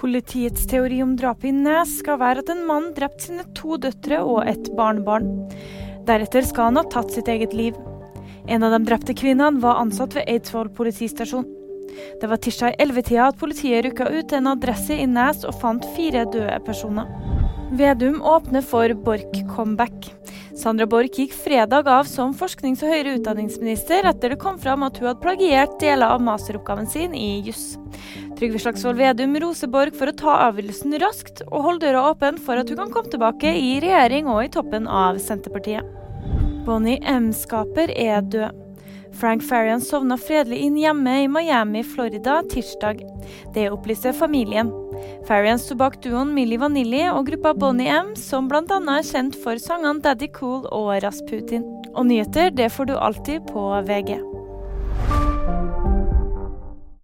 Politiets teori om drapet i Nes skal være at en mann drepte sine to døtre og et barnebarn. Deretter skal han ha tatt sitt eget liv. En av de drepte kvinnene var ansatt ved Eidsvoll politistasjon. Det var tirsdag i ellevetida at politiet rykka ut en adresse i Nes og fant fire døde personer. Vedum åpner for Borch-comeback. Sandra Borch gikk fredag av som forsknings- og høyere utdanningsminister etter det kom fram at hun hadde plagiert deler av masteroppgaven sin i juss. Trygve Slagsvold Vedum roser Borch for å ta avgjørelsen raskt, og holde døra åpen for at hun kan komme tilbake i regjering og i toppen av Senterpartiet. Bonnie M-skaper er død. Frank Farian sovna fredelig inn hjemme i Miami, Florida tirsdag. Det opplyser familien. Farian sto bak duoen Milli Vanilli og gruppa Bonnie M, som bl.a. er kjent for sangene Daddy Cool og Rasputin. Og nyheter det får du alltid på VG.